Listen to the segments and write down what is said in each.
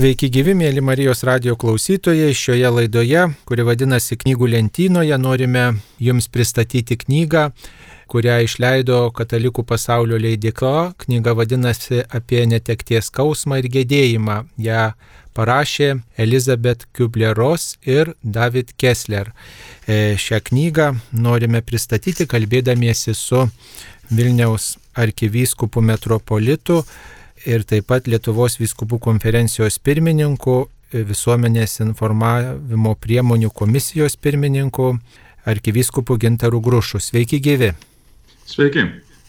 Sveiki gyvi, mėly Marijos radio klausytojai. Šioje laidoje, kuri vadinasi Knygų lentynoje, norime Jums pristatyti knygą, kurią išleido Katalikų pasaulio leidikla. Knyga vadinasi Apie netekties skausmą ir gedėjimą. Ja parašė Elizabeth Kubleros ir David Kessler. E, šią knygą norime pristatyti kalbėdamiesi su Vilniaus arkivyskupu metropolitu ir taip pat Lietuvos vyskupų konferencijos pirmininku, visuomenės informavimo priemonių komisijos pirmininku, arkivyskupu Gintaru Grušu. Sveiki gyvi. Sveiki.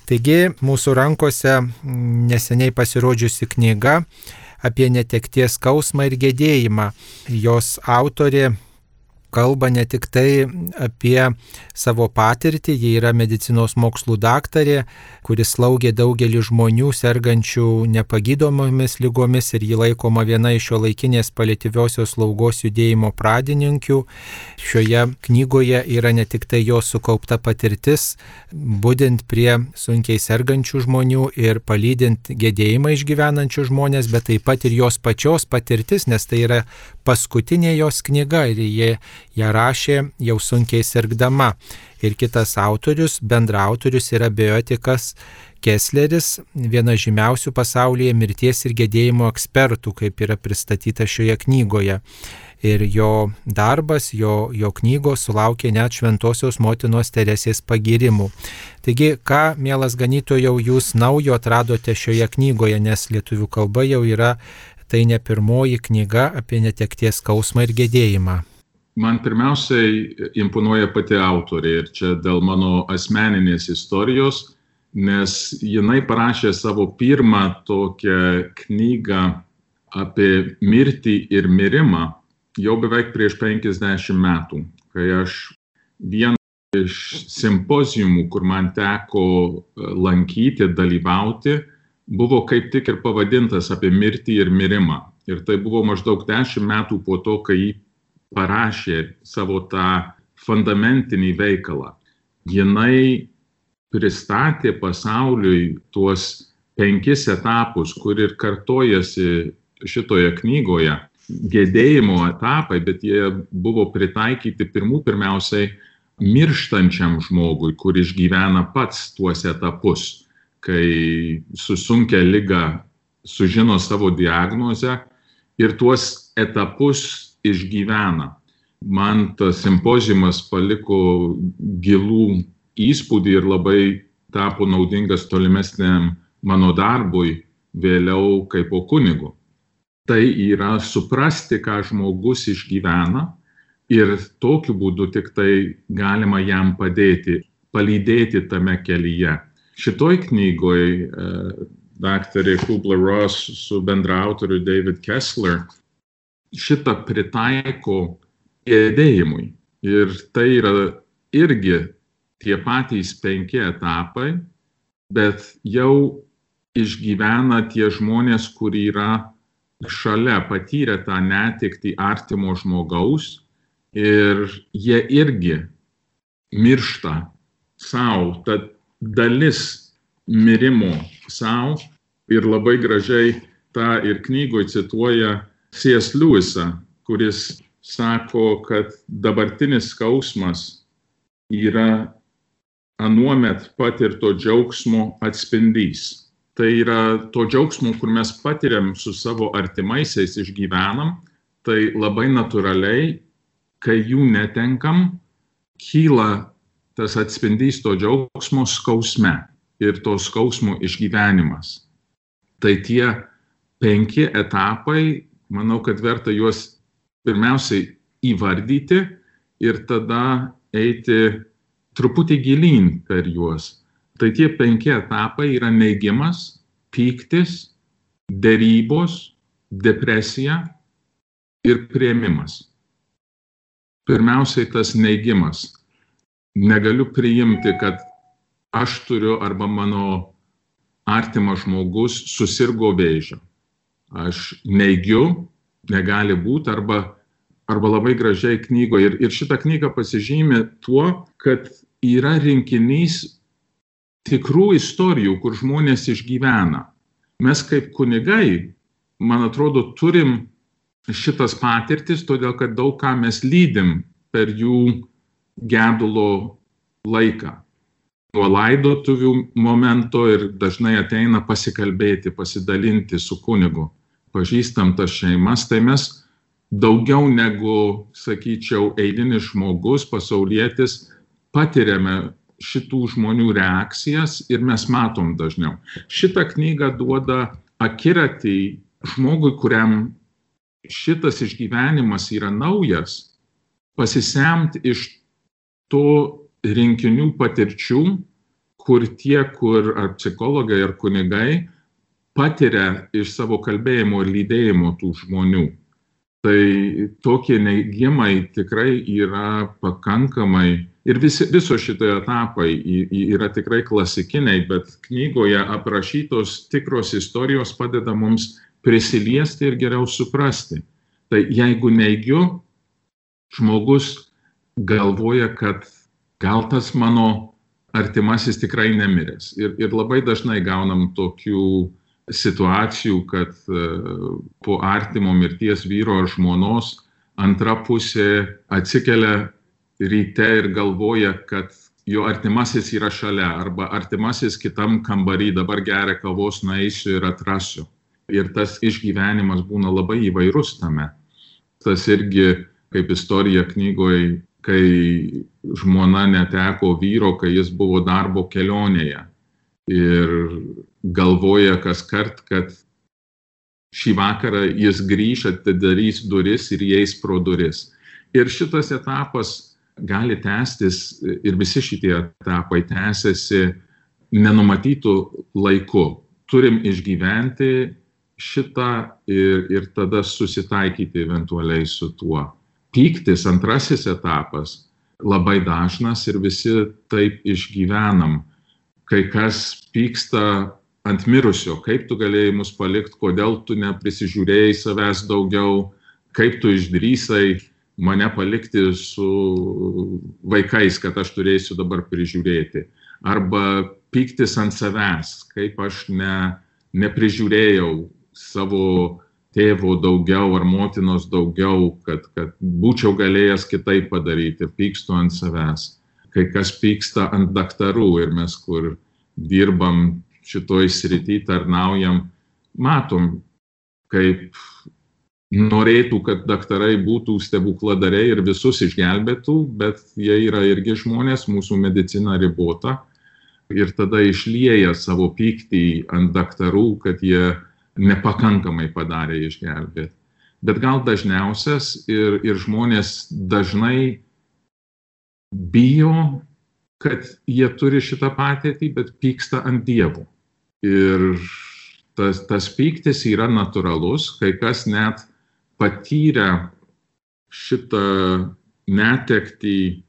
Taigi mūsų rankose neseniai pasirodžiusi knyga apie netekties skausmą ir gedėjimą. Jos autorė kalba ne tik tai apie savo patirtį, ji yra medicinos mokslų daktarė, kuris slaugė daugelį žmonių sergančių nepagydomomis lygomis ir ji laikoma viena iš šio laikinės paliatyviosios slaugos judėjimo pradininkių. Šioje knygoje yra ne tik tai jos sukaupta patirtis, būdint prie sunkiai sergančių žmonių ir palydint gedėjimą išgyvenančių žmonės, bet taip pat ir jos pačios patirtis, nes tai yra paskutinė jos knyga ir jie ją rašė jau sunkiai sirgdama. Ir kitas autorius, bendraautorius yra biotikas Kessleris, vienas žymiausių pasaulyje mirties ir gedėjimo ekspertų, kaip yra pristatyta šioje knygoje. Ir jo darbas, jo, jo knygos sulaukė net šventosios motinos Teresės pagirimų. Taigi, ką, mielas ganytojau, jūs naujo atradote šioje knygoje, nes lietuvių kalba jau yra tai ne pirmoji knyga apie netekties skausmą ir gedėjimą. Man pirmiausiai imponuoja pati autorė ir čia dėl mano asmeninės istorijos, nes jinai parašė savo pirmą tokią knygą apie mirtį ir mirimą jau beveik prieš 50 metų, kai aš vieną iš simpozijumų, kur man teko lankyti, dalyvauti, buvo kaip tik ir pavadintas apie mirtį ir mirimą. Ir tai buvo maždaug dešimt metų po to, kai jį parašė savo tą fundamentinį veikalą. Jinai pristatė pasauliui tuos penkis etapus, kur ir kartojasi šitoje knygoje. Gėdėjimo etapai, bet jie buvo pritaikyti pirmų pirmiausiai mirštančiam žmogui, kur išgyvena pats tuos etapus kai susunkia lygą sužino savo diagnozę ir tuos etapus išgyvena. Man tas simpozijumas paliko gilų įspūdį ir labai tapo naudingas tolimesniam mano darbui vėliau kaip po kunigu. Tai yra suprasti, ką žmogus išgyvena ir tokiu būdu tik tai galima jam padėti, palydėti tame kelyje šitoj knygoj e, daktarė Kubla Ross su bendraautoriu David Kessler šitą pritaiko gedėjimui. Ir tai yra irgi tie patys penki etapai, bet jau išgyvena tie žmonės, kur yra šalia patyrę tą netikti artimo žmogaus ir jie irgi miršta savo. Tad dalis mirimo savo ir labai gražiai tą ir knygoje cituoja C.S. Lewisą, kuris sako, kad dabartinis skausmas yra anuomet patirto džiaugsmo atspindys. Tai yra to džiaugsmo, kur mes patiriam su savo artimaisiais išgyvenam, tai labai natūraliai, kai jų netenkam, kyla tas atspindys to džiaugsmo skausme ir to skausmo išgyvenimas. Tai tie penki etapai, manau, kad verta juos pirmiausiai įvardyti ir tada eiti truputį gilyn per juos. Tai tie penki etapai yra neigimas, pyktis, dėrybos, depresija ir prieimimas. Pirmiausiai tas neigimas negaliu priimti, kad aš turiu arba mano artimas žmogus susirgo vėžiu. Aš neigiu, negali būti, arba, arba labai gražiai knygoje. Ir, ir šitą knygą pasižymė tuo, kad yra rinkinys tikrų istorijų, kur žmonės išgyvena. Mes kaip kunigai, man atrodo, turim šitas patirtis, todėl kad daug ką mes lydim per jų gedulo laiką. Nuo laidotuvių momento ir dažnai ateina pasikalbėti, pasidalinti su kunigu. Pažįstam tas šeimas, tai mes daugiau negu, sakyčiau, eilinis žmogus, pasaulietis, patiriame šitų žmonių reakcijas ir mes matom dažniau. Šitą knygą duoda akiratį žmogui, kuriam šitas išgyvenimas yra naujas, pasisemti iš to rinkinių patirčių, kur tie, kur ar psichologai, ar kunigai patiria iš savo kalbėjimo ir lydėjimo tų žmonių tai tokie neigimai tikrai yra pakankamai ir visi, visos šitie etapai yra tikrai klasikiniai, bet knygoje aprašytos tikros istorijos padeda mums prisiliesti ir geriau suprasti. Tai jeigu neigiu, žmogus galvoja, kad gal tas mano artimasis tikrai nemiręs. Ir, ir labai dažnai gaunam tokių situacijų, kad e, po artimo mirties vyro ar žmonos antra pusė atsikelia ryte ir galvoja, kad jo artimasis yra šalia arba artimasis kitam kambarį dabar geria kavos, nueisiu ir atrasiu. Ir tas išgyvenimas būna labai įvairus tame. Tas irgi kaip istorija knygoje, kai žmona neteko vyro, kai jis buvo darbo kelionėje. Ir galvoja kas kart, kad šį vakarą jis grįž, atidarys duris ir įeis pro duris. Ir šitas etapas gali tęstis ir visi šitie etapai tęsiasi nenumatytų laiku. Turim išgyventi šitą ir, ir tada susitaikyti eventualiai su tuo. Pyktis, antrasis etapas, labai dažnas ir visi taip išgyvenam. Kai kas pyksta ant mirusio, kaip tu galėjai mus palikti, kodėl tu neprisižiūrėjai savęs daugiau, kaip tu išdrysai mane palikti su vaikais, kad aš turėsiu dabar prižiūrėti. Arba pyktis ant savęs, kaip aš ne, neprižiūrėjau savo tėvo daugiau ar motinos daugiau, kad, kad būčiau galėjęs kitaip padaryti, pykstu ant savęs. Kai kas pyksta ant daktarų ir mes, kur dirbam šitoj srity tarnaujam, matom, kaip norėtų, kad daktarai būtų stebukladariai ir visus išgelbėtų, bet jie yra irgi žmonės, mūsų medicina ribota ir tada išlieja savo pyktį ant daktarų, kad jie nepakankamai padarė išgelbėti. Bet gal dažniausias ir, ir žmonės dažnai bijo kad jie turi šitą patirtį, bet pyksta ant dievų. Ir tas, tas pyktis yra natūralus, kai kas net patyrę šitą netekti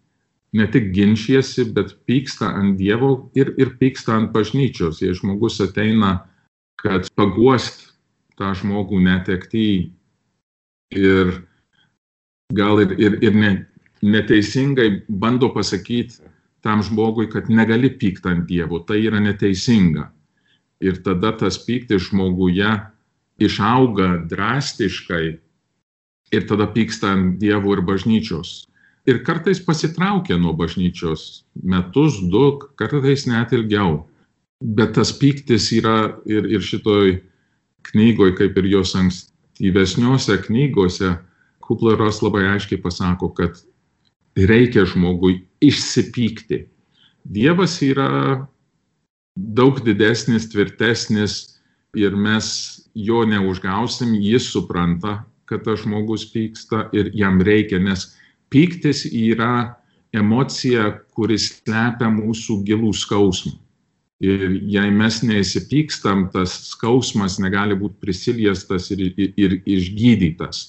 ne tik ginčiasi, bet pyksta ant Dievo ir, ir pyksta ant bažnyčios. Jei žmogus ateina, kad paguost tą žmogų netekti ir gal ir, ir, ir ne, neteisingai bando pasakyti, tam žmogui, kad negali pykti ant Dievo, tai yra neteisinga. Ir tada tas pyktis žmoguje išauga drastiškai ir tada pyksta ant Dievo ir bažnyčios. Ir kartais pasitraukia nuo bažnyčios metus, du, kartais net ilgiau. Bet tas pyktis yra ir, ir šitoj knygoje, kaip ir jos ankstyvesniuose knygose, Kupleras labai aiškiai pasako, kad reikia žmogui išsipykti. Dievas yra daug didesnis, tvirtesnis ir mes jo neužgausim, jis supranta, kad tas žmogus pyksta ir jam reikia, nes pyktis yra emocija, kuris slepia mūsų gilų skausmą. Ir jei mes neįsipykstam, tas skausmas negali būti prisiliestas ir, ir, ir išgydytas.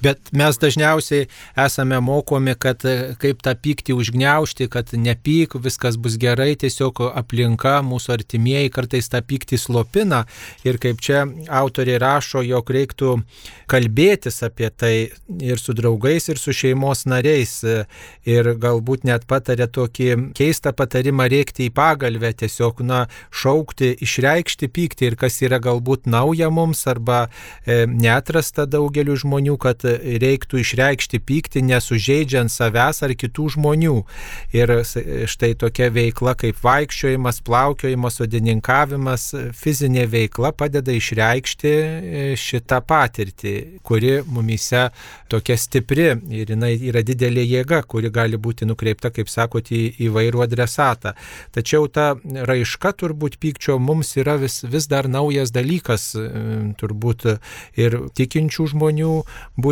Bet mes dažniausiai esame mokomi, kad e, kaip tą pyktį užgneušti, kad nepyk, viskas bus gerai, tiesiog aplinka, mūsų artimieji kartais tą pyktį slopina. Ir kaip čia autoriai rašo, jog reiktų kalbėtis apie tai ir su draugais, ir su šeimos nariais. E, ir galbūt net patarė tokį keistą patarimą rėkti į pagalbę, tiesiog, na, šaukti, išreikšti pyktį ir kas yra galbūt nauja mums arba e, netrasta daugeliu žmonių, kad reiktų išreikšti pyktį nesužeidžiant savęs ar kitų žmonių. Ir štai tokia veikla kaip vaikščiojimas, plaukiojimas, sodininkavimas, fizinė veikla padeda išreikšti e, šitą patirtį, kuri mumise tokia stipri ir jinai yra didelė jėga, kuri gali būti nukreipta, kaip sakote, į įvairių adresatą. Tačiau ta raiška turbūt pykčio mums yra vis, vis dar naujas dalykas, e, turbūt ir tikinčių žmonių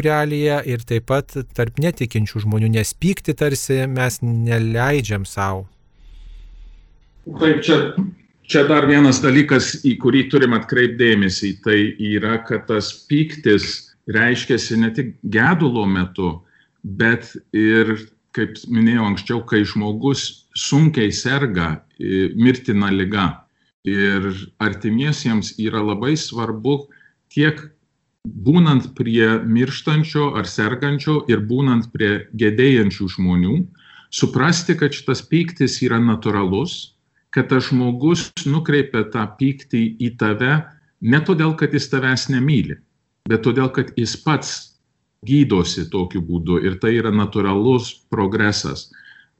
būrelėje ir taip pat tarp netikinčių žmonių, nes pykti tarsi mes neleidžiam savo. Taip, čia, čia dar vienas dalykas, į kurį turim atkreipdėmėsi, tai yra, kad tas pyktis reiškiasi ne tik gedulo metu, bet ir, kaip minėjau anksčiau, kai žmogus sunkiai serga mirtina lyga. Ir artimiesiems yra labai svarbu tiek būnant prie mirštančio ar sergančio ir būnant prie gedėjančių žmonių, suprasti, kad šitas pyktis yra natūralus, kad tas žmogus nukreipia tą pyktį į tave ne todėl, kad jis tavęs nemyli, bet todėl, kad jis pats gydosi tokiu būdu ir tai yra natūralus progresas.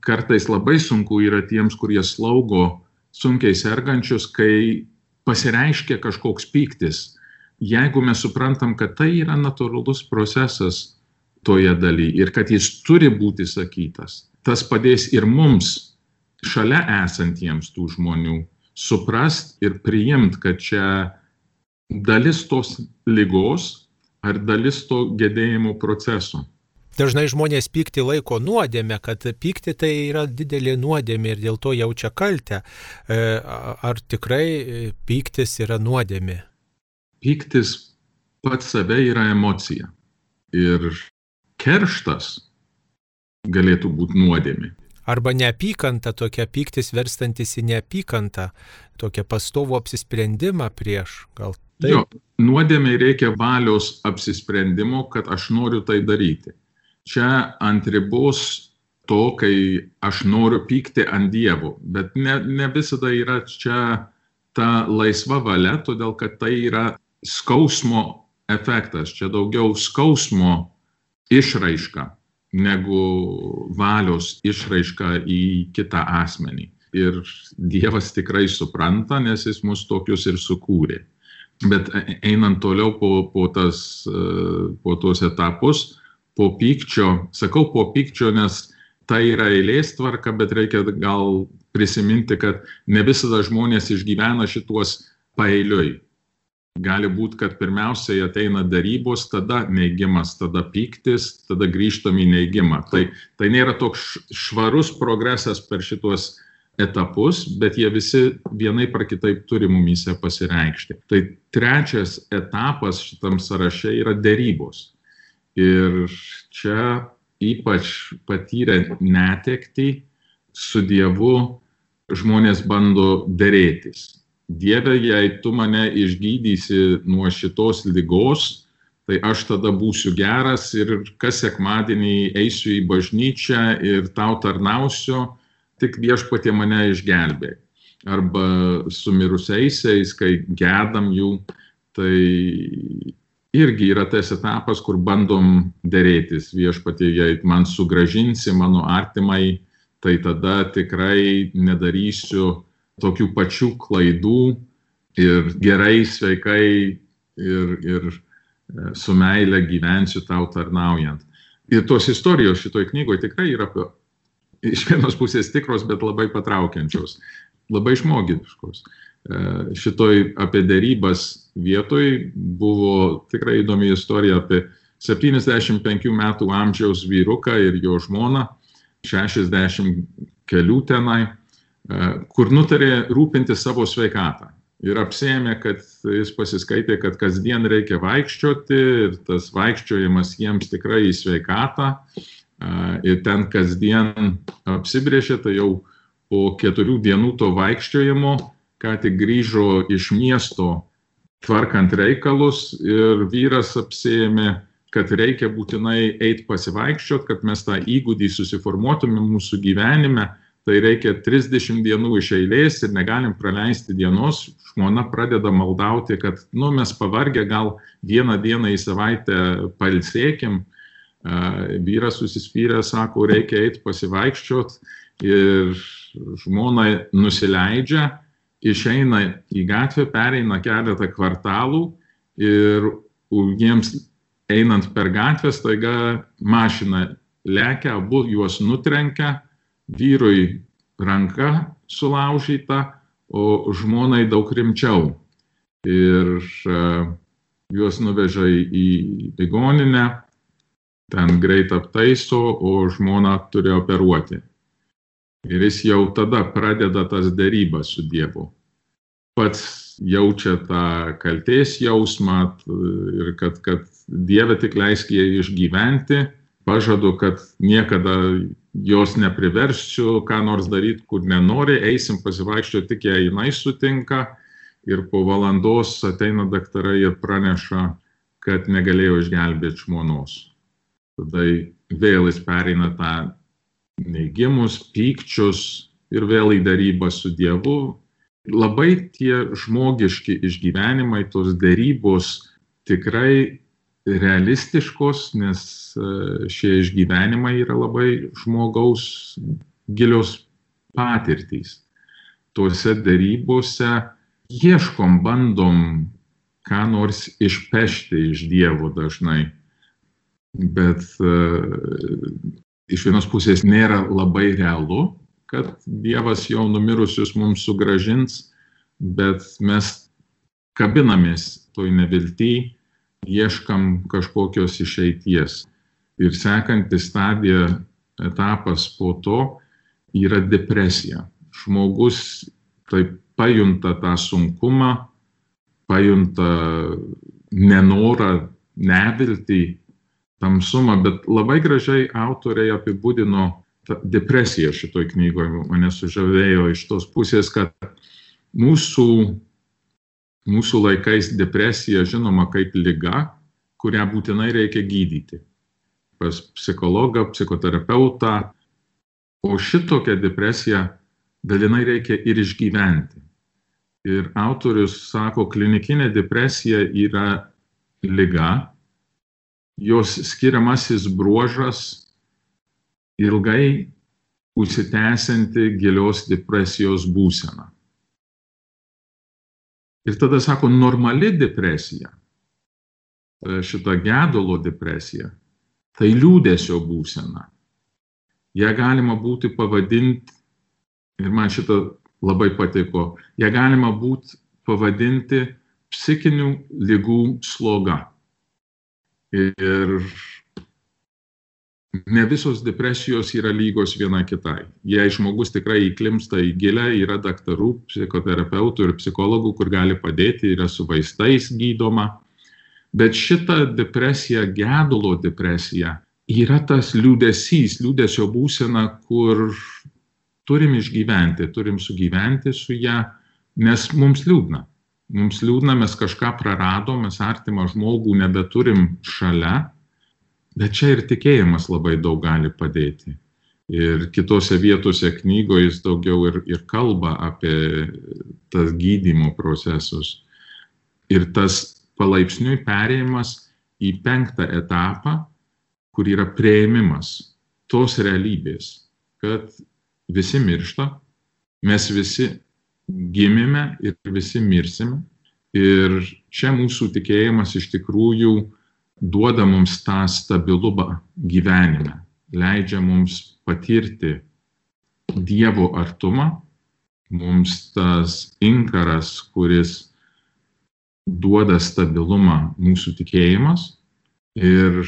Kartais labai sunku yra tiems, kurie slaugo sunkiai sergančius, kai pasireiškia kažkoks pyktis jeigu mes suprantam, kad tai yra natūralus procesas toje dalyje ir kad jis turi būti sakytas, tas padės ir mums, šalia esantiems tų žmonių, suprast ir priimt, kad čia dalis tos lygos ar dalis to gedėjimo proceso. Dažnai žmonės pykti laiko nuodėmė, kad pykti tai yra didelė nuodėmė ir dėl to jaučia kaltę. E, ar tikrai pyktis yra nuodėmė? Pyktis pats save yra emocija. Ir kerštas galėtų būti nuodėmė. Arba neapykanta, tokia pyktis verstantis į neapykantą, tokia pastovų apsisprendimą prieš. Gal taip? Jo, nuodėmė reikia valios apsisprendimo, kad aš noriu tai daryti. Čia ant ribos to, kai aš noriu pykti ant Dievo, bet ne, ne visada yra čia ta laisva valia, todėl kad tai yra skausmo efektas, čia daugiau skausmo išraiška negu valios išraiška į kitą asmenį. Ir Dievas tikrai supranta, nes jis mus tokius ir sukūrė. Bet e, einant toliau po, po, tas, e, po tos etapus, po pykčio, sakau po pykčio, nes tai yra eilės tvarka, bet reikia gal prisiminti, kad ne visada žmonės išgyvena šituos paeiliui gali būt kad pirmiausiai ateina darybos tada neigimas tada pyktis tada grįžtam į neigimą. Tai tai nėra toks švarus progresas per šituos etapus bet jie visi vienaip ar kitaip turi mumyse pasireikšti. Tai trečias etapas šitam sąraše yra derybos. Ir čia ypač patyrę netektį su dievu žmonės bando derėtis Dieve, jei tu mane išgydysi nuo šitos lygos, tai aš tada būsiu geras ir kas sekmadienį eisiu į bažnyčią ir tau tarnausiu, tik viešpatė mane išgelbė. Arba su mirusiaisiais, kai gedam jų, tai irgi yra tas etapas, kur bandom dėrėtis viešpatė, jei man sugražinsi mano artimai, tai tada tikrai nedarysiu tokių pačių klaidų ir gerai, sveikai ir, ir e, su meile gyvensiu tau tarnaujant. Ir tos istorijos šitoj knygoje tikrai yra iš vienos pusės tikros, bet labai patraukiančios, labai žmogiškos. E, šitoj apie dėrybas vietoj buvo tikrai įdomi istorija apie 75 metų amžiaus vyruką ir jo žmoną, 60 kelių tenai kur nutarė rūpinti savo sveikatą. ir apsėmė, kad jis pasiskaitė, kad kasdien reikia vaikščioti ir tas vaikščiojimas jiems tikrai į sveikatą. Ir ten kasdien apsibrėžė, tai jau po keturių dienų to vaikščiojimo, ką tik grįžo iš miesto tvarkant reikalus ir vyras apsėmė, kad reikia būtinai eiti pasivaikščiot, kad mes tą įgūdį susiformuotume mūsų gyvenime tai reikia 30 dienų iš eilės ir negalim praleisti dienos. Žmona pradeda maldauti, kad, nu, mes pavargę, gal vieną dieną į savaitę palsėkim. Vyras susispyrė, sako, reikia eiti pasivaikščiot ir žmona nusileidžia, išeina į gatvę, pereina keletą kvartalų ir jiems einant per gatvę staiga mašina lekia, abu juos nutrenkia vyrui ranka sulaužyta, o žmonai daug rimčiau. Ir juos nuveža į ligoninę, ten greit aptaiso, o žmona turi operuoti. Ir jis jau tada pradeda tas dėrybas su Dievu. Pats jaučia tą kalties jausmą ir kad, kad Dieve tik leisk jai išgyventi, pažadu, kad niekada jos nepriversiu, ką nors daryti, kur nenori, eisim pasivaikščioti tik jei jinai sutinka ir po valandos ateina daktarai ir praneša, kad negalėjo išgelbėti žmonos. Tada vėl jis pereina tą neigimus, pykčius ir vėl į darybą su Dievu. Labai tie žmogiški išgyvenimai, tos darybos tikrai realistiškos, nes e, šie išgyvenimai yra labai žmogaus gilios patirtys. Tuose darybose ieškom, bandom ką nors išpešti iš Dievo dažnai. Bet uh, iš vienos pusės nėra labai realu, kad Dievas jau numirusius mums sugražins, bet mes kabinamės toj neviltyje ieškam kažkokios išeities. Ir sekanti stadija, etapas po to yra depresija. Žmogus taip pajunta tą sunkumą, pajunta nenorą, neviltį, tamsumą, bet labai gražiai autoriai apibūdino depresiją šitoj knygoje. Mane sužavėjo iš tos pusės, kad mūsų mūsų laikais depresija žinoma kaip lyga, kurią būtinai reikia gydyti. Pas psichologą, psichoterapeutą. O šitokią depresiją dalinai reikia ir išgyventi. Ir autorius sako, klinikinė depresija yra lyga, jos skiriamasis bruožas ilgai užsitęsianti gilios depresijos būsena. Ir tada sako, normali depresija, e, šita gedulo depresija, tai liūdėsio būsena. Ja galima būti pavadinti, ir man šitą labai patiko, ją galima būti pavadinti psichinių lygų sloga. Ir ne visos depresijos yra lygos viena kitai. Jei žmogus tikrai įklimsta į gilę, yra daktarų, psichoterapeutų ir psichologų, kur gali padėti, yra su vaistais gydoma. Bet šita depresija, gedulo depresija, yra tas liūdėsys, liūdėsio būsena, kur turim išgyventi, turim sugyventi su ją, nes mums liūdna. Mums liūdna, mes kažką praradom, mes artimą žmogų nebeturim šalia Bet čia ir tikėjimas labai daug gali padėti. Ir kitose vietose knygoje jis daugiau ir, ir kalba apie tas gydymo procesus. Ir tas palaipsniui perėjimas į penktą etapą, kur yra prieimimas tos realybės, kad visi miršta, mes visi gimėme ir visi mirsime. Ir čia mūsų tikėjimas iš tikrųjų duoda mums tą stabilumą gyvenime, leidžia mums patirti Dievo artumą, mums tas inkaras, kuris duoda stabilumą mūsų tikėjimas ir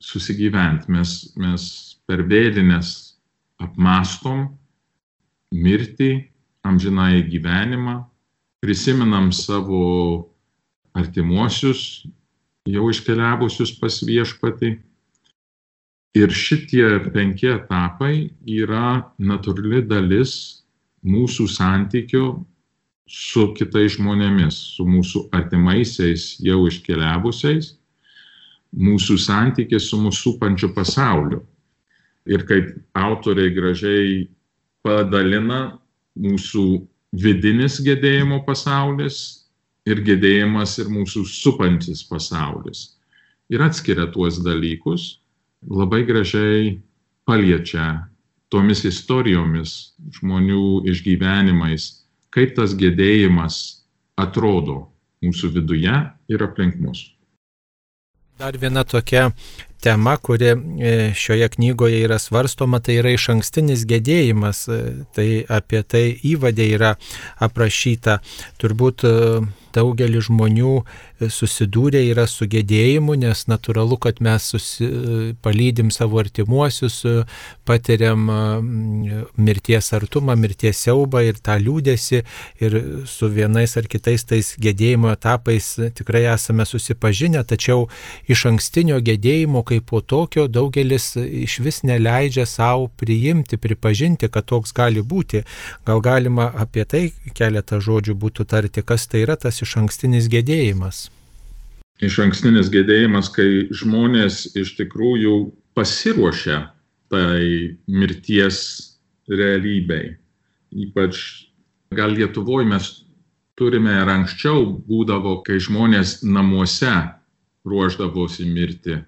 susigyventi. Mes, mes per vėlinės apmastom mirtį, amžinai gyvenimą prisimenam savo artimuosius, jau iškeliavusius pas viešpatį. Ir šitie penki etapai yra natūrali dalis mūsų santykio su kitais žmonėmis, su mūsų artimaisiais jau iškeliavusiais, mūsų santykis su mūsų supančiu pasauliu. Ir kaip autoriai gražiai padalina mūsų vidinis gedėjimo pasaulis ir gedėjimas ir mūsų supantis pasaulis. Ir atskiria tuos dalykus, labai gražiai paliečia tomis istorijomis, žmonių išgyvenimais, kaip tas gedėjimas atrodo mūsų viduje ir aplink mus. Dar viena tokia tema, kuri e, šioje knygoje yra svarstoma, tai yra iš ankstinis gedėjimas. E, tai apie tai įvadė yra aprašyta. Turbūt e, daugelis žmonių susidūrė yra su gedėjimu, nes natūralu, kad mes susi, palydim savo artimuosius, patiriam mirties artumą, mirties siaubą ir tą liūdėsi ir su vienais ar kitais tais gedėjimo etapais tikrai esame susipažinę, tačiau iš ankstinio gedėjimo kaip po tokio daugelis iš vis neleidžia savo priimti, pripažinti, kad toks gali būti. Gal galima apie tai keletą žodžių būtų tarti, kas tai yra tas iš ankstinis gedėjimas iš ankstinis gedėjimas, kai žmonės iš tikrųjų pasiruošia tai mirties realybei. Ypač gal Lietuvoje mes turime ir anksčiau būdavo, kai žmonės namuose ruoždavosi mirti.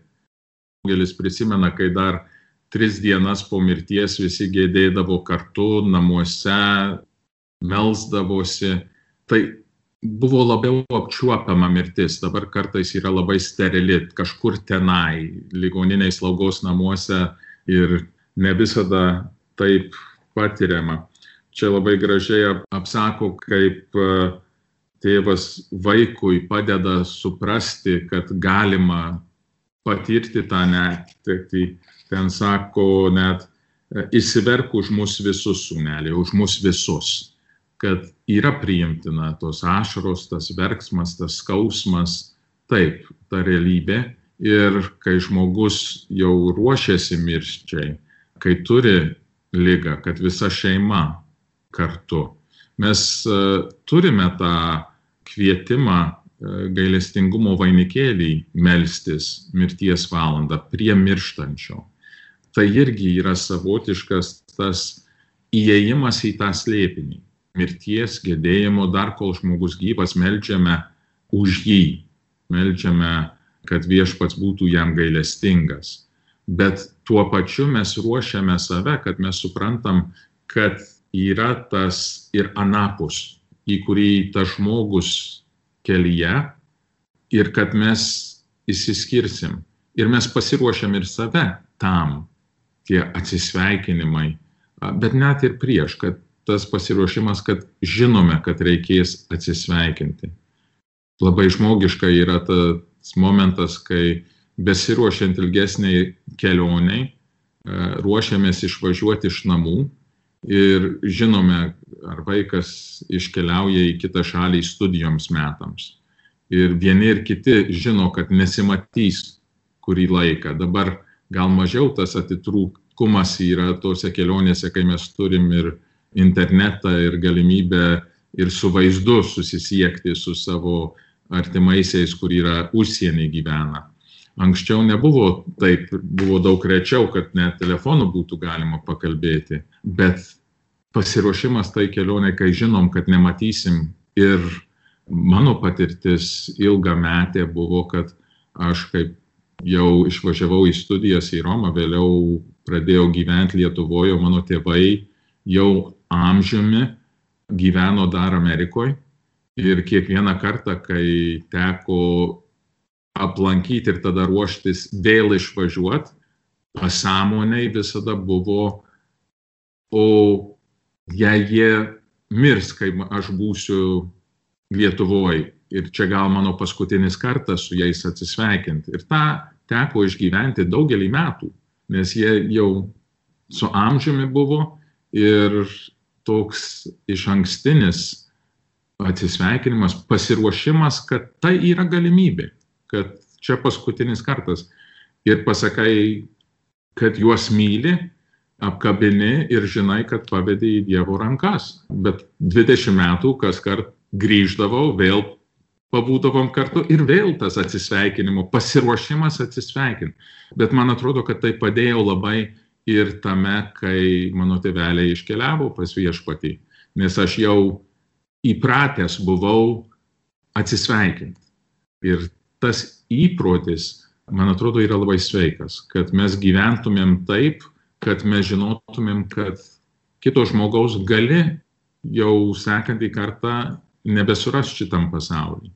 Daugelis prisimena, kai dar tris dienas po mirties visi gėdėdavo kartu namuose, melsdavosi. Tai buvo labiau apčiuopiama mirtis, dabar kartais yra labai sterili, kažkur tenai, ligoniniai slaugos namuose ir ne visada taip patiriama. Čia labai gražiai apsako, kaip e, tėvas vaikui padeda suprasti, kad galima patirti tą netekti. Ten sako net, įsiverk už mus visus, sunelį, už mus visus kad yra priimtina tos ašaros, tas verksmas, tas skausmas, taip, ta realybė. Ir kai žmogus jau ruošiasi mirščiai, kai turi lygą, kad visa šeima kartu, mes uh, turime tą kvietimą uh, gailestingumo vainikėlį melstis mirties valandą prie mirštančio. Tai irgi yra savotiškas tas įėjimas į tą slėpinį mirties, gedėjimo, dar kol žmogus gyvas, melžiame už jį, melžiame, kad viešpats būtų jam gailestingas. Bet tuo pačiu mes ruošiame save, kad mes suprantam, kad yra tas ir anapus, į kurį tas žmogus kelyje ir kad mes įsiskirsim. Ir mes pasiruošiam ir save tam, tie atsisveikinimai, bet net ir prieš, kad tas pasiruošimas, kad žinome, kad reikės atsisveikinti. Labai žmogiška yra tas momentas, kai besiruošiant ilgesniai kelioniai, e, ruošiamės išvažiuoti iš namų ir žinome, ar vaikas iškeliauja į kitą šalį studijoms metams. Ir vieni ir kiti žino, kad nesimatys kurį laiką. Dabar gal mažiau tas atitrūkumas yra tose kelionėse, kai mes turim ir internetą ir galimybę ir su vaizdu susisiekti su savo artimaisiais, kur yra užsienį gyvena. Anksčiau nebuvo taip, buvo daug rečiau, kad net telefonu būtų galima pakalbėti, bet pasiruošimas tai kelionė, kai žinom, kad nematysim ir mano patirtis ilgą metę buvo, kad aš kaip jau išvažiavau į studijas į Romą, vėliau pradėjau gyventi Lietuvoje, mano tėvai jau amžiumi gyveno dar Amerikoje ir kiekvieną kartą, kai teko aplankyti ir tada ruoštis vėl išvažiuoti, pasąmoniai visada buvo, o jei jie mirs, kai aš būsiu Lietuvoje ir čia gal mano paskutinis kartas su jais atsisveikinti. Ir tą teko išgyventi daugelį metų, nes jie jau su amžiumi buvo ir toks iš ankstinis atsisveikinimas, pasiruošimas, kad tai yra galimybė, kad čia paskutinis kartas. Ir pasakai, kad juos myli, apkabini ir žinai, kad pavedė į Dievo rankas. Bet 20 metų kas kart grįždavau, vėl pabūdavom kartu ir vėl tas atsisveikinimo, pasiruošimas atsisveikinti. Bet man atrodo, kad tai padėjo labai ir tame, kai mano tėveliai iškeliavo pas viešpatį, nes aš jau įpratęs buvau atsisveikinti. Ir tas įprotis, man atrodo, yra labai sveikas, kad mes gyventumėm taip, kad mes žinotumėm, kad kito žmogaus gali jau sekantį kartą nebesuras šitam pasauliu.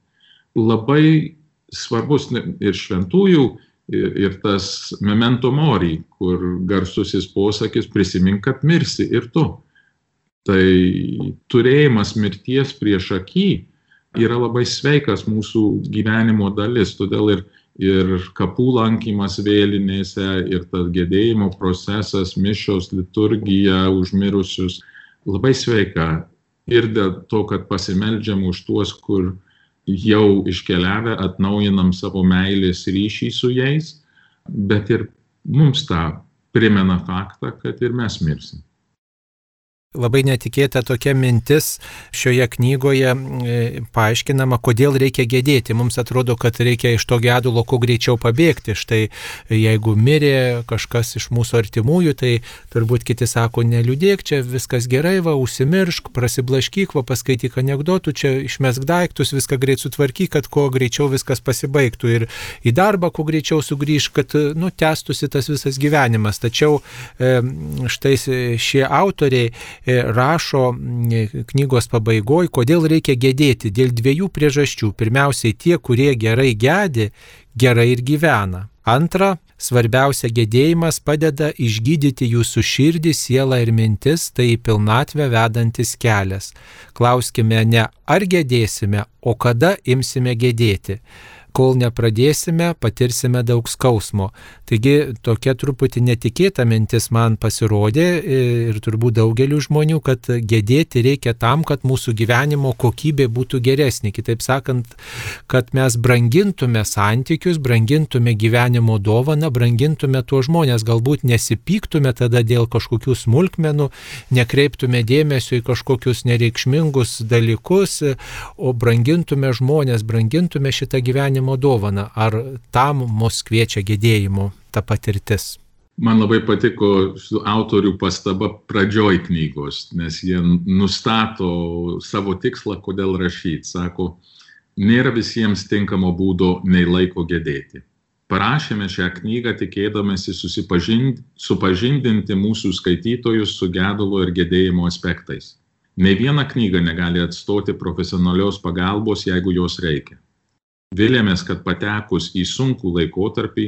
Labai svarbus ir šventųjų, ir, ir tas memento mori, kur garsusis posakis prisimink, kad mirsi ir tu. Tai turėjimas mirties prieš akį yra labai sveikas mūsų gyvenimo dalis. Todėl ir, ir kapų lankymas vėlinėse, ir tas gedėjimo procesas, mišios, liturgija užmirusius labai sveika. Ir dėl to, kad pasimeldžiam už tuos, kur jau iškeliavę, atnaujinam savo meilės ryšį su jais, bet ir mums tą primena faktą, kad ir mes mirsim. Labai netikėta tokia mintis šioje knygoje e, paaiškinama, kodėl reikia gedėti. Mums atrodo, kad reikia iš to gedulo kuo greičiau pabėgti. Štai jeigu mirė kažkas iš mūsų artimųjų, tai turbūt kiti sako, neliūdėk, čia viskas gerai, va, užsimiršk, prasiblaškyk, va, paskaityk anegdotų, čia išmesk daiktus, viską greit sutvarkyk, kad kuo greičiau viskas pasibaigtų ir į darbą kuo greičiau sugrįžk, kad, nu, tęstųsi tas visas gyvenimas. Tačiau štai šie autoriai rašo knygos pabaigoje, kodėl reikia gedėti. Dėl dviejų priežasčių. Pirmiausiai tie, kurie gerai gedi, gerai ir gyvena. Antra, svarbiausia gedėjimas padeda išgydyti jūsų širdį, sielą ir mintis, tai į pilnatvę vedantis kelias. Klauskime ne ar gedėsime, o kada imsime gedėti kol nepradėsime, patirsime daug skausmo. Taigi tokia truputį netikėta mintis man pasirodė ir turbūt daugeliu žmonių, kad gedėti reikia tam, kad mūsų gyvenimo kokybė būtų geresnė. Kitaip sakant, kad mes brangintume santykius, brangintume gyvenimo dovaną, brangintume tuos žmonės, galbūt nesipyktume tada dėl kažkokių smulkmenų, nekreiptume dėmesio į kažkokius nereikšmingus dalykus, o brangintume žmonės, brangintume šitą gyvenimo gyvenimo dovaną. Ar tam mus kviečia gedėjimu ta patirtis? Man labai patiko autorių pastaba pradžioj knygos, nes jie nustato savo tikslą, kodėl rašyti. Sako, nėra visiems tinkamo būdo nei laiko gedėti. Parašėme šią knygą tikėdamėsi supažindinti mūsų skaitytojus su gedulo ir gedėjimo aspektais. Ne viena knyga negali atstoti profesionalios pagalbos, jeigu jos reikia. Vilėmės, kad patekus į sunkų laikotarpį,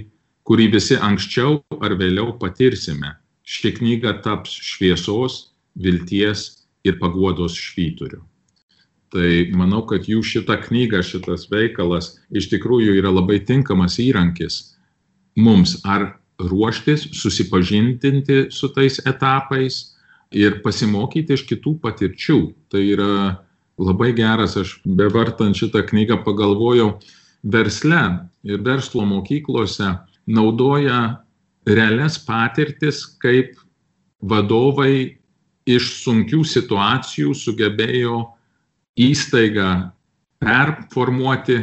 kurį visi anksčiau ar vėliau patirsime, ši knyga taps šviesos, vilties ir paguodos švyturiu. Tai manau, kad jų šita knyga, šitas veikalas iš tikrųjų yra labai tinkamas įrankis mums ar ruoštis, susipažinti su tais etapais ir pasimokyti iš kitų patirčių. Tai yra labai geras, aš bevartant šitą knygą pagalvojau, versle ir verslo mokyklose naudoja realias patirtis, kaip vadovai iš sunkių situacijų sugebėjo įstaigą performuoti,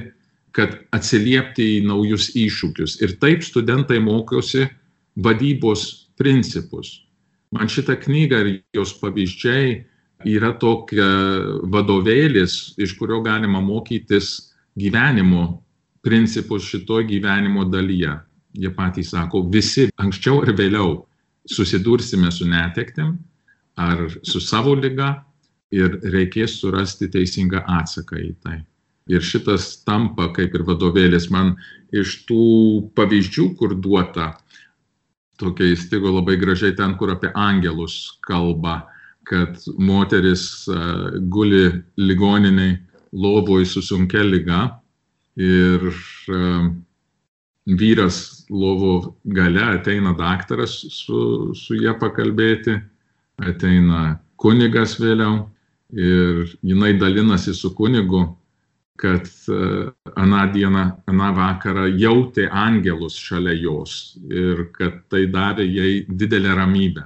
kad atsiliepti į naujus iššūkius. Ir taip studentai mokosi vadybos principus. Man šitą knygą ir jos pavyzdžiai yra tokia vadovėlis, iš kurio galima mokytis gyvenimo principus šitoj gyvenimo dalyje. Jie patys sako, visi anksčiau ar vėliau susidursime su netektim ar su savo lyga ir reikės surasti teisingą atsaką į tai. Ir šitas tampa kaip ir vadovėlis man iš tų pavyzdžių, kur duota, tokia įstigo labai gražiai ten, kur apie angelus kalba kad moteris guli ligoniniai lovoj su sunkia lyga ir vyras lovo gale ateina daktaras su, su ją pakalbėti, ateina kunigas vėliau Ir jinai dalinasi su kunigu, kad aną dieną, aną vakarą jautė angelus šalia jos ir kad tai davė jai didelę ramybę.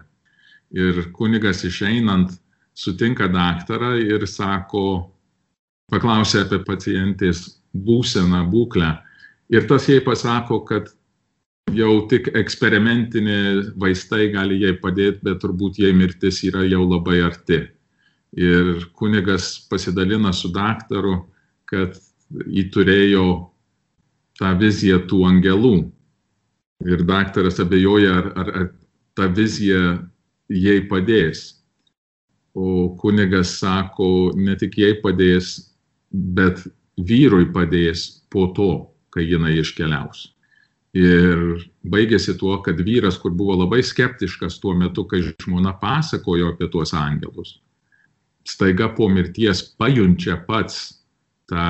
Ir kunigas išeinant sutinka daktarą ir sako, paklausė apie pacientės būseną, būklę. Ir tas jai pasako, kad jau tik eksperimentinė vaistai gali jai padėti, bet turbūt jai mirtis yra jau labai arti. Ir kunigas pasidalina su daktaru, kad jį turėjo tą viziją tų angelų. Ir daktaras abejoja, ar, ar, ar ta vizija jai padės. O kunigas sako, ne tik jai padės, bet vyrui padės po to, kai jinai iškeliaus. Ir baigėsi tuo, kad vyras, kur buvo labai skeptiškas tuo metu, kai žmona pasakojo apie tuos angelus, staiga po mirties pajunčia pats tą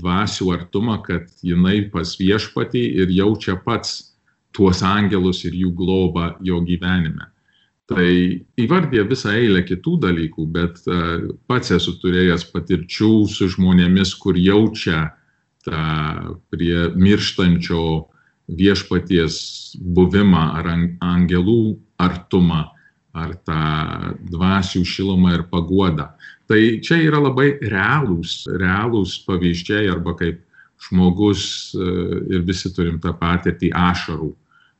dvasių artumą, kad jinai pas viešpatį ir jaučia pats tuos angelus ir jų globą jo gyvenime. Tai įvardė visą eilę kitų dalykų, bet uh, pats esu turėjęs patirčių su žmonėmis, kur jaučia tą prie mirštančio viešpaties buvimą ar angelų artumą ar tą dvasių šilumą ir paguodą. Tai čia yra labai realūs, realūs pavyzdžiai arba kaip žmogus e, ir visi turim tą patirtį ašarų.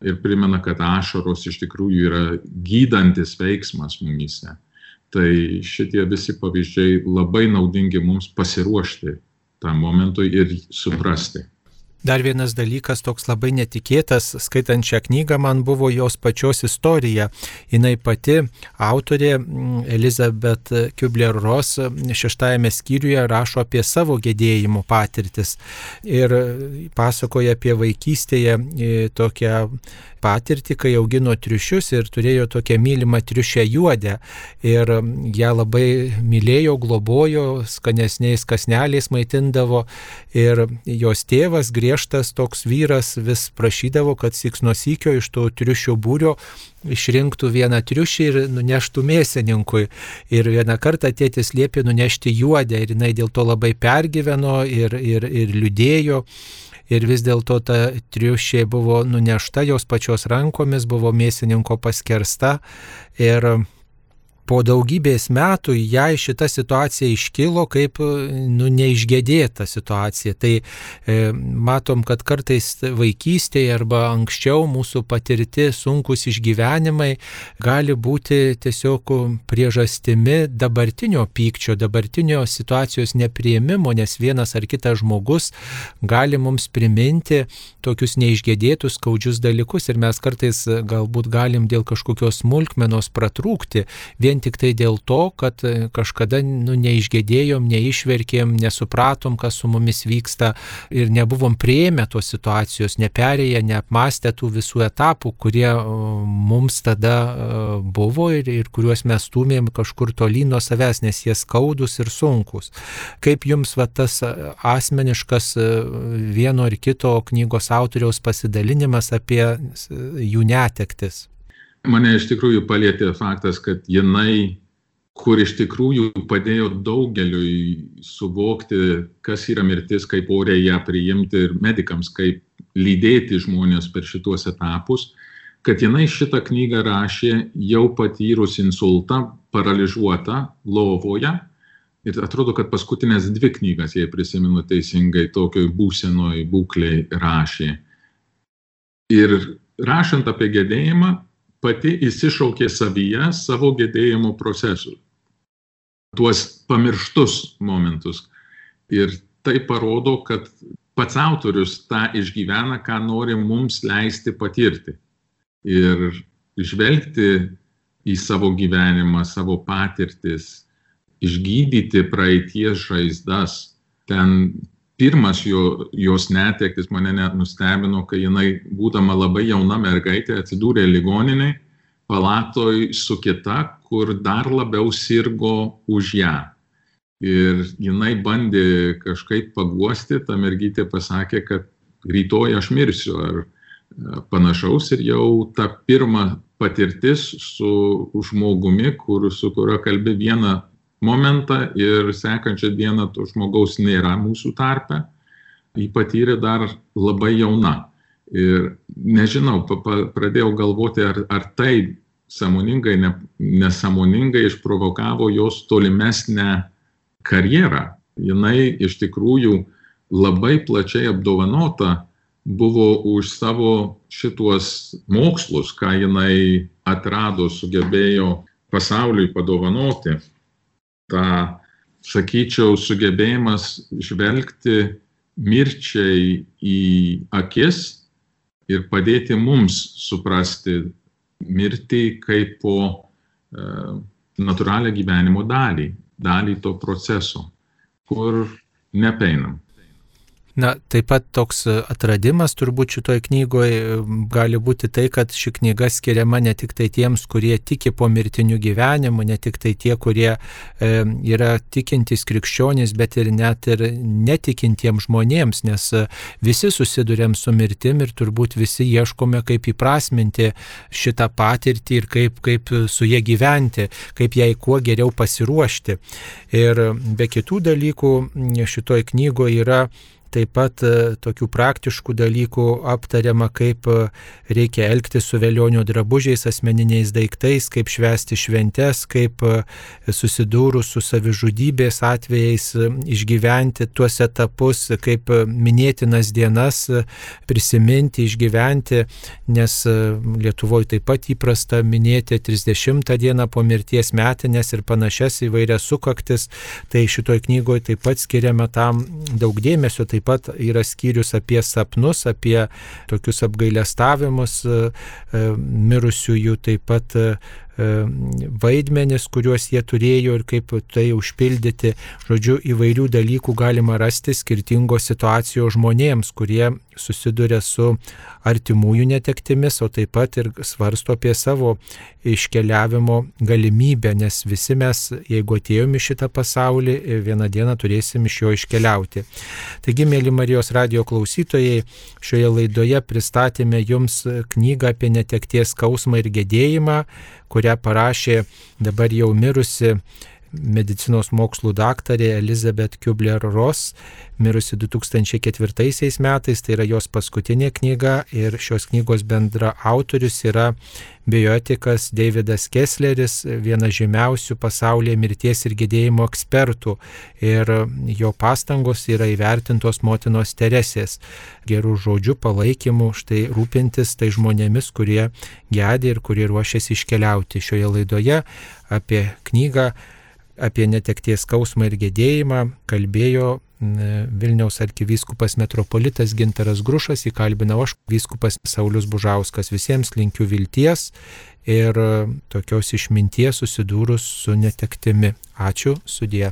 Ir primena, kad ašaros iš tikrųjų yra gydantis veiksmas mumise. Tai šitie visi pavyzdžiai labai naudingi mums pasiruošti tam momentui ir suprasti. Dar vienas dalykas toks labai netikėtas, skaitant šią knygą, man buvo jos pačios istorija. Jis pati, autorė mm, Elizabeth Kubler-Ross, šeštajame skyriuje rašo apie savo gedėjimų patirtis ir pasakoja apie vaikystėje e, tokią patirtį, kai augino triušius ir turėjo tokią mylimą triušę juodę. Ir ją labai mylėjo, globojo, skanesniais kasneliais maitindavo. Ir jos tėvas, griežtas toks vyras, vis prašydavo, kad siks nuo sykio iš to triušio būrio išrinktų vieną triušį ir nuneštų mėsininkui. Ir vieną kartą tėtis liepė nunešti juodę ir jinai dėl to labai pergyveno ir, ir, ir liūdėjo ir vis dėlto ta triušė buvo nunešta jos pačios rankomis, buvo mėsininko paskersta ir po daugybės metų jai šita situacija iškilo kaip nu, neišgėdėta situacija. Tai e, matom, kad kartais vaikystėje arba anksčiau mūsų patirti sunkus išgyvenimai gali būti tiesiog priežastimi dabartinio pykčio, dabartinio situacijos neprieimimo, nes vienas ar kitas žmogus gali mums priminti tokius neišgėdėtus, skaudžius dalykus ir mes kartais galbūt galim dėl kažkokios smulkmenos pratrūkti vien vien tik tai dėl to, kad e, kažkada nu, neišgėdėjom, neišverkėm, nesupratom, kas su mumis vyksta ir nebuvom prieėmę tos situacijos, neperėję, neapmastę tų visų etapų, kurie e, mums tada e, buvo ir, ir kuriuos mes stumėm kažkur tolyn nuo savęs, nes jie skaudus ir sunkus. Kaip jums va, tas asmeniškas vieno ar kito knygos autoriaus pasidalinimas apie jų netektis? Mane iš tikrųjų palėtė faktas, kad jinai, kur iš tikrųjų padėjo daugeliui suvokti, kas yra mirtis, kaip oriai ją priimti ir medikams, kaip lydėti žmonės per šituos etapus, kad jinai šitą knygą rašė jau patyrus insultą, paralyžiuota lovoje. Ir atrodo, kad paskutinės dvi knygas, jei prisimenu teisingai, tokioj būsenoj būkliai rašė. Ir rašant apie gedėjimą, pati įsišaukė savyje savo gedėjimo procesų, tuos pamirštus momentus. Ir tai parodo, kad pats autorius tą išgyvena, ką nori mums leisti patirti. Ir žvelgti į savo gyvenimą, savo patirtis, išgydyti praeities žaizdas. Ten pirmas jo, jos netektis mane net nustebino, kai jinai, būdama labai jauna mergaitė, atsidūrė ligoniniai palatoj su kita, kur dar labiau sirgo už ją. Ir jinai bandė kažkaip paguosti, ta mergytė pasakė, kad rytoj aš mirsiu ar e, panašaus ir jau ta pirma patirtis su žmogumi, kur, su kurio kalbi vieną momentą ir sekančią dieną to žmogaus nėra mūsų tarpe. Jį patyrė dar labai jauna. Ir nežinau, pradėjau galvoti, ar, ar tai sąmoningai, ne, nesąmoningai išprovokavo jos tolimesnę karjerą. Jinai iš tikrųjų labai plačiai apdovanota buvo už savo šituos mokslus, ką jinai atrado, sugebėjo pasauliui padovanoti. Ta, sakyčiau, sugebėjimas žvelgti mirčiai į akis ir padėti mums suprasti mirtį kaip po e, natūralią gyvenimo dalį, dalį to proceso, kur nepeinam. Na, taip pat toks e, atradimas turbūt šitoje knygoje gali būti tai, kad ši knyga skiriama ne tik tai tiems, kurie tiki po mirtiniu gyvenimu, ne tik tai tie, kurie e, yra tikintys krikščionys, bet ir net ir netikintiems žmonėms, nes e, visi susidurėm su mirtim ir turbūt visi ieškome, kaip įprasminti šitą patirtį ir kaip, kaip su jie gyventi, kaip jai kuo geriau pasiruošti. Ir be kitų dalykų šitoje knygoje yra Taip pat e, tokių praktiškų dalykų aptariama, kaip e, reikia elgtis su vėlionio drabužiais, asmeniniais daiktais, kaip švęsti šventes, kaip e, susidūrus su savižudybės atvejais išgyventi tuos etapus, kaip minėtinas dienas prisiminti, išgyventi, nes Lietuvoje taip pat įprasta minėti 30 dieną po mirties metinės ir panašias įvairias sukaktis, tai šitoje knygoje taip pat skiriame tam daug dėmesio. Tai taip pat yra skyrius apie sapnus, apie tokius apgailestavimus e, e, mirusiųjų, taip pat e, vaidmenis, kuriuos jie turėjo ir kaip tai užpildyti. Žodžiu, įvairių dalykų galima rasti skirtingos situacijos žmonėms, kurie susiduria su artimųjų netektimis, o taip pat ir svarsto apie savo iškeliavimo galimybę, nes visi mes, jeigu atėjome į šitą pasaulį, vieną dieną turėsim iš jo iškeliauti. Taigi, mėly Marijos radio klausytojai, šioje laidoje pristatėme jums knygą apie netekties skausmą ir gedėjimą, kurią parašė dabar jau mirusi medicinos mokslų daktarė Elizabeth Kubler-Ross, mirusi 2004 metais, tai yra jos paskutinė knyga ir šios knygos bendra autorius yra bioetikas Davidas Kessleris, vienas žymiausių pasaulyje mirties ir gedėjimo ekspertų ir jo pastangos yra įvertintos motinos Teresės gerų žodžių palaikymu, štai rūpintis tai žmonėmis, kurie gedė ir kurie ruošiasi iškeliauti. Šioje laidoje apie knygą apie netekties skausmą ir gedėjimą kalbėjo Vilniaus arkivyskupas metropolitas Gintaras Grušas, įkalbinau aš, vyskupas Saulis Bužauskas. Visiems linkiu vilties ir tokios išminties susidūrus su netektimi. Ačiū, sudė.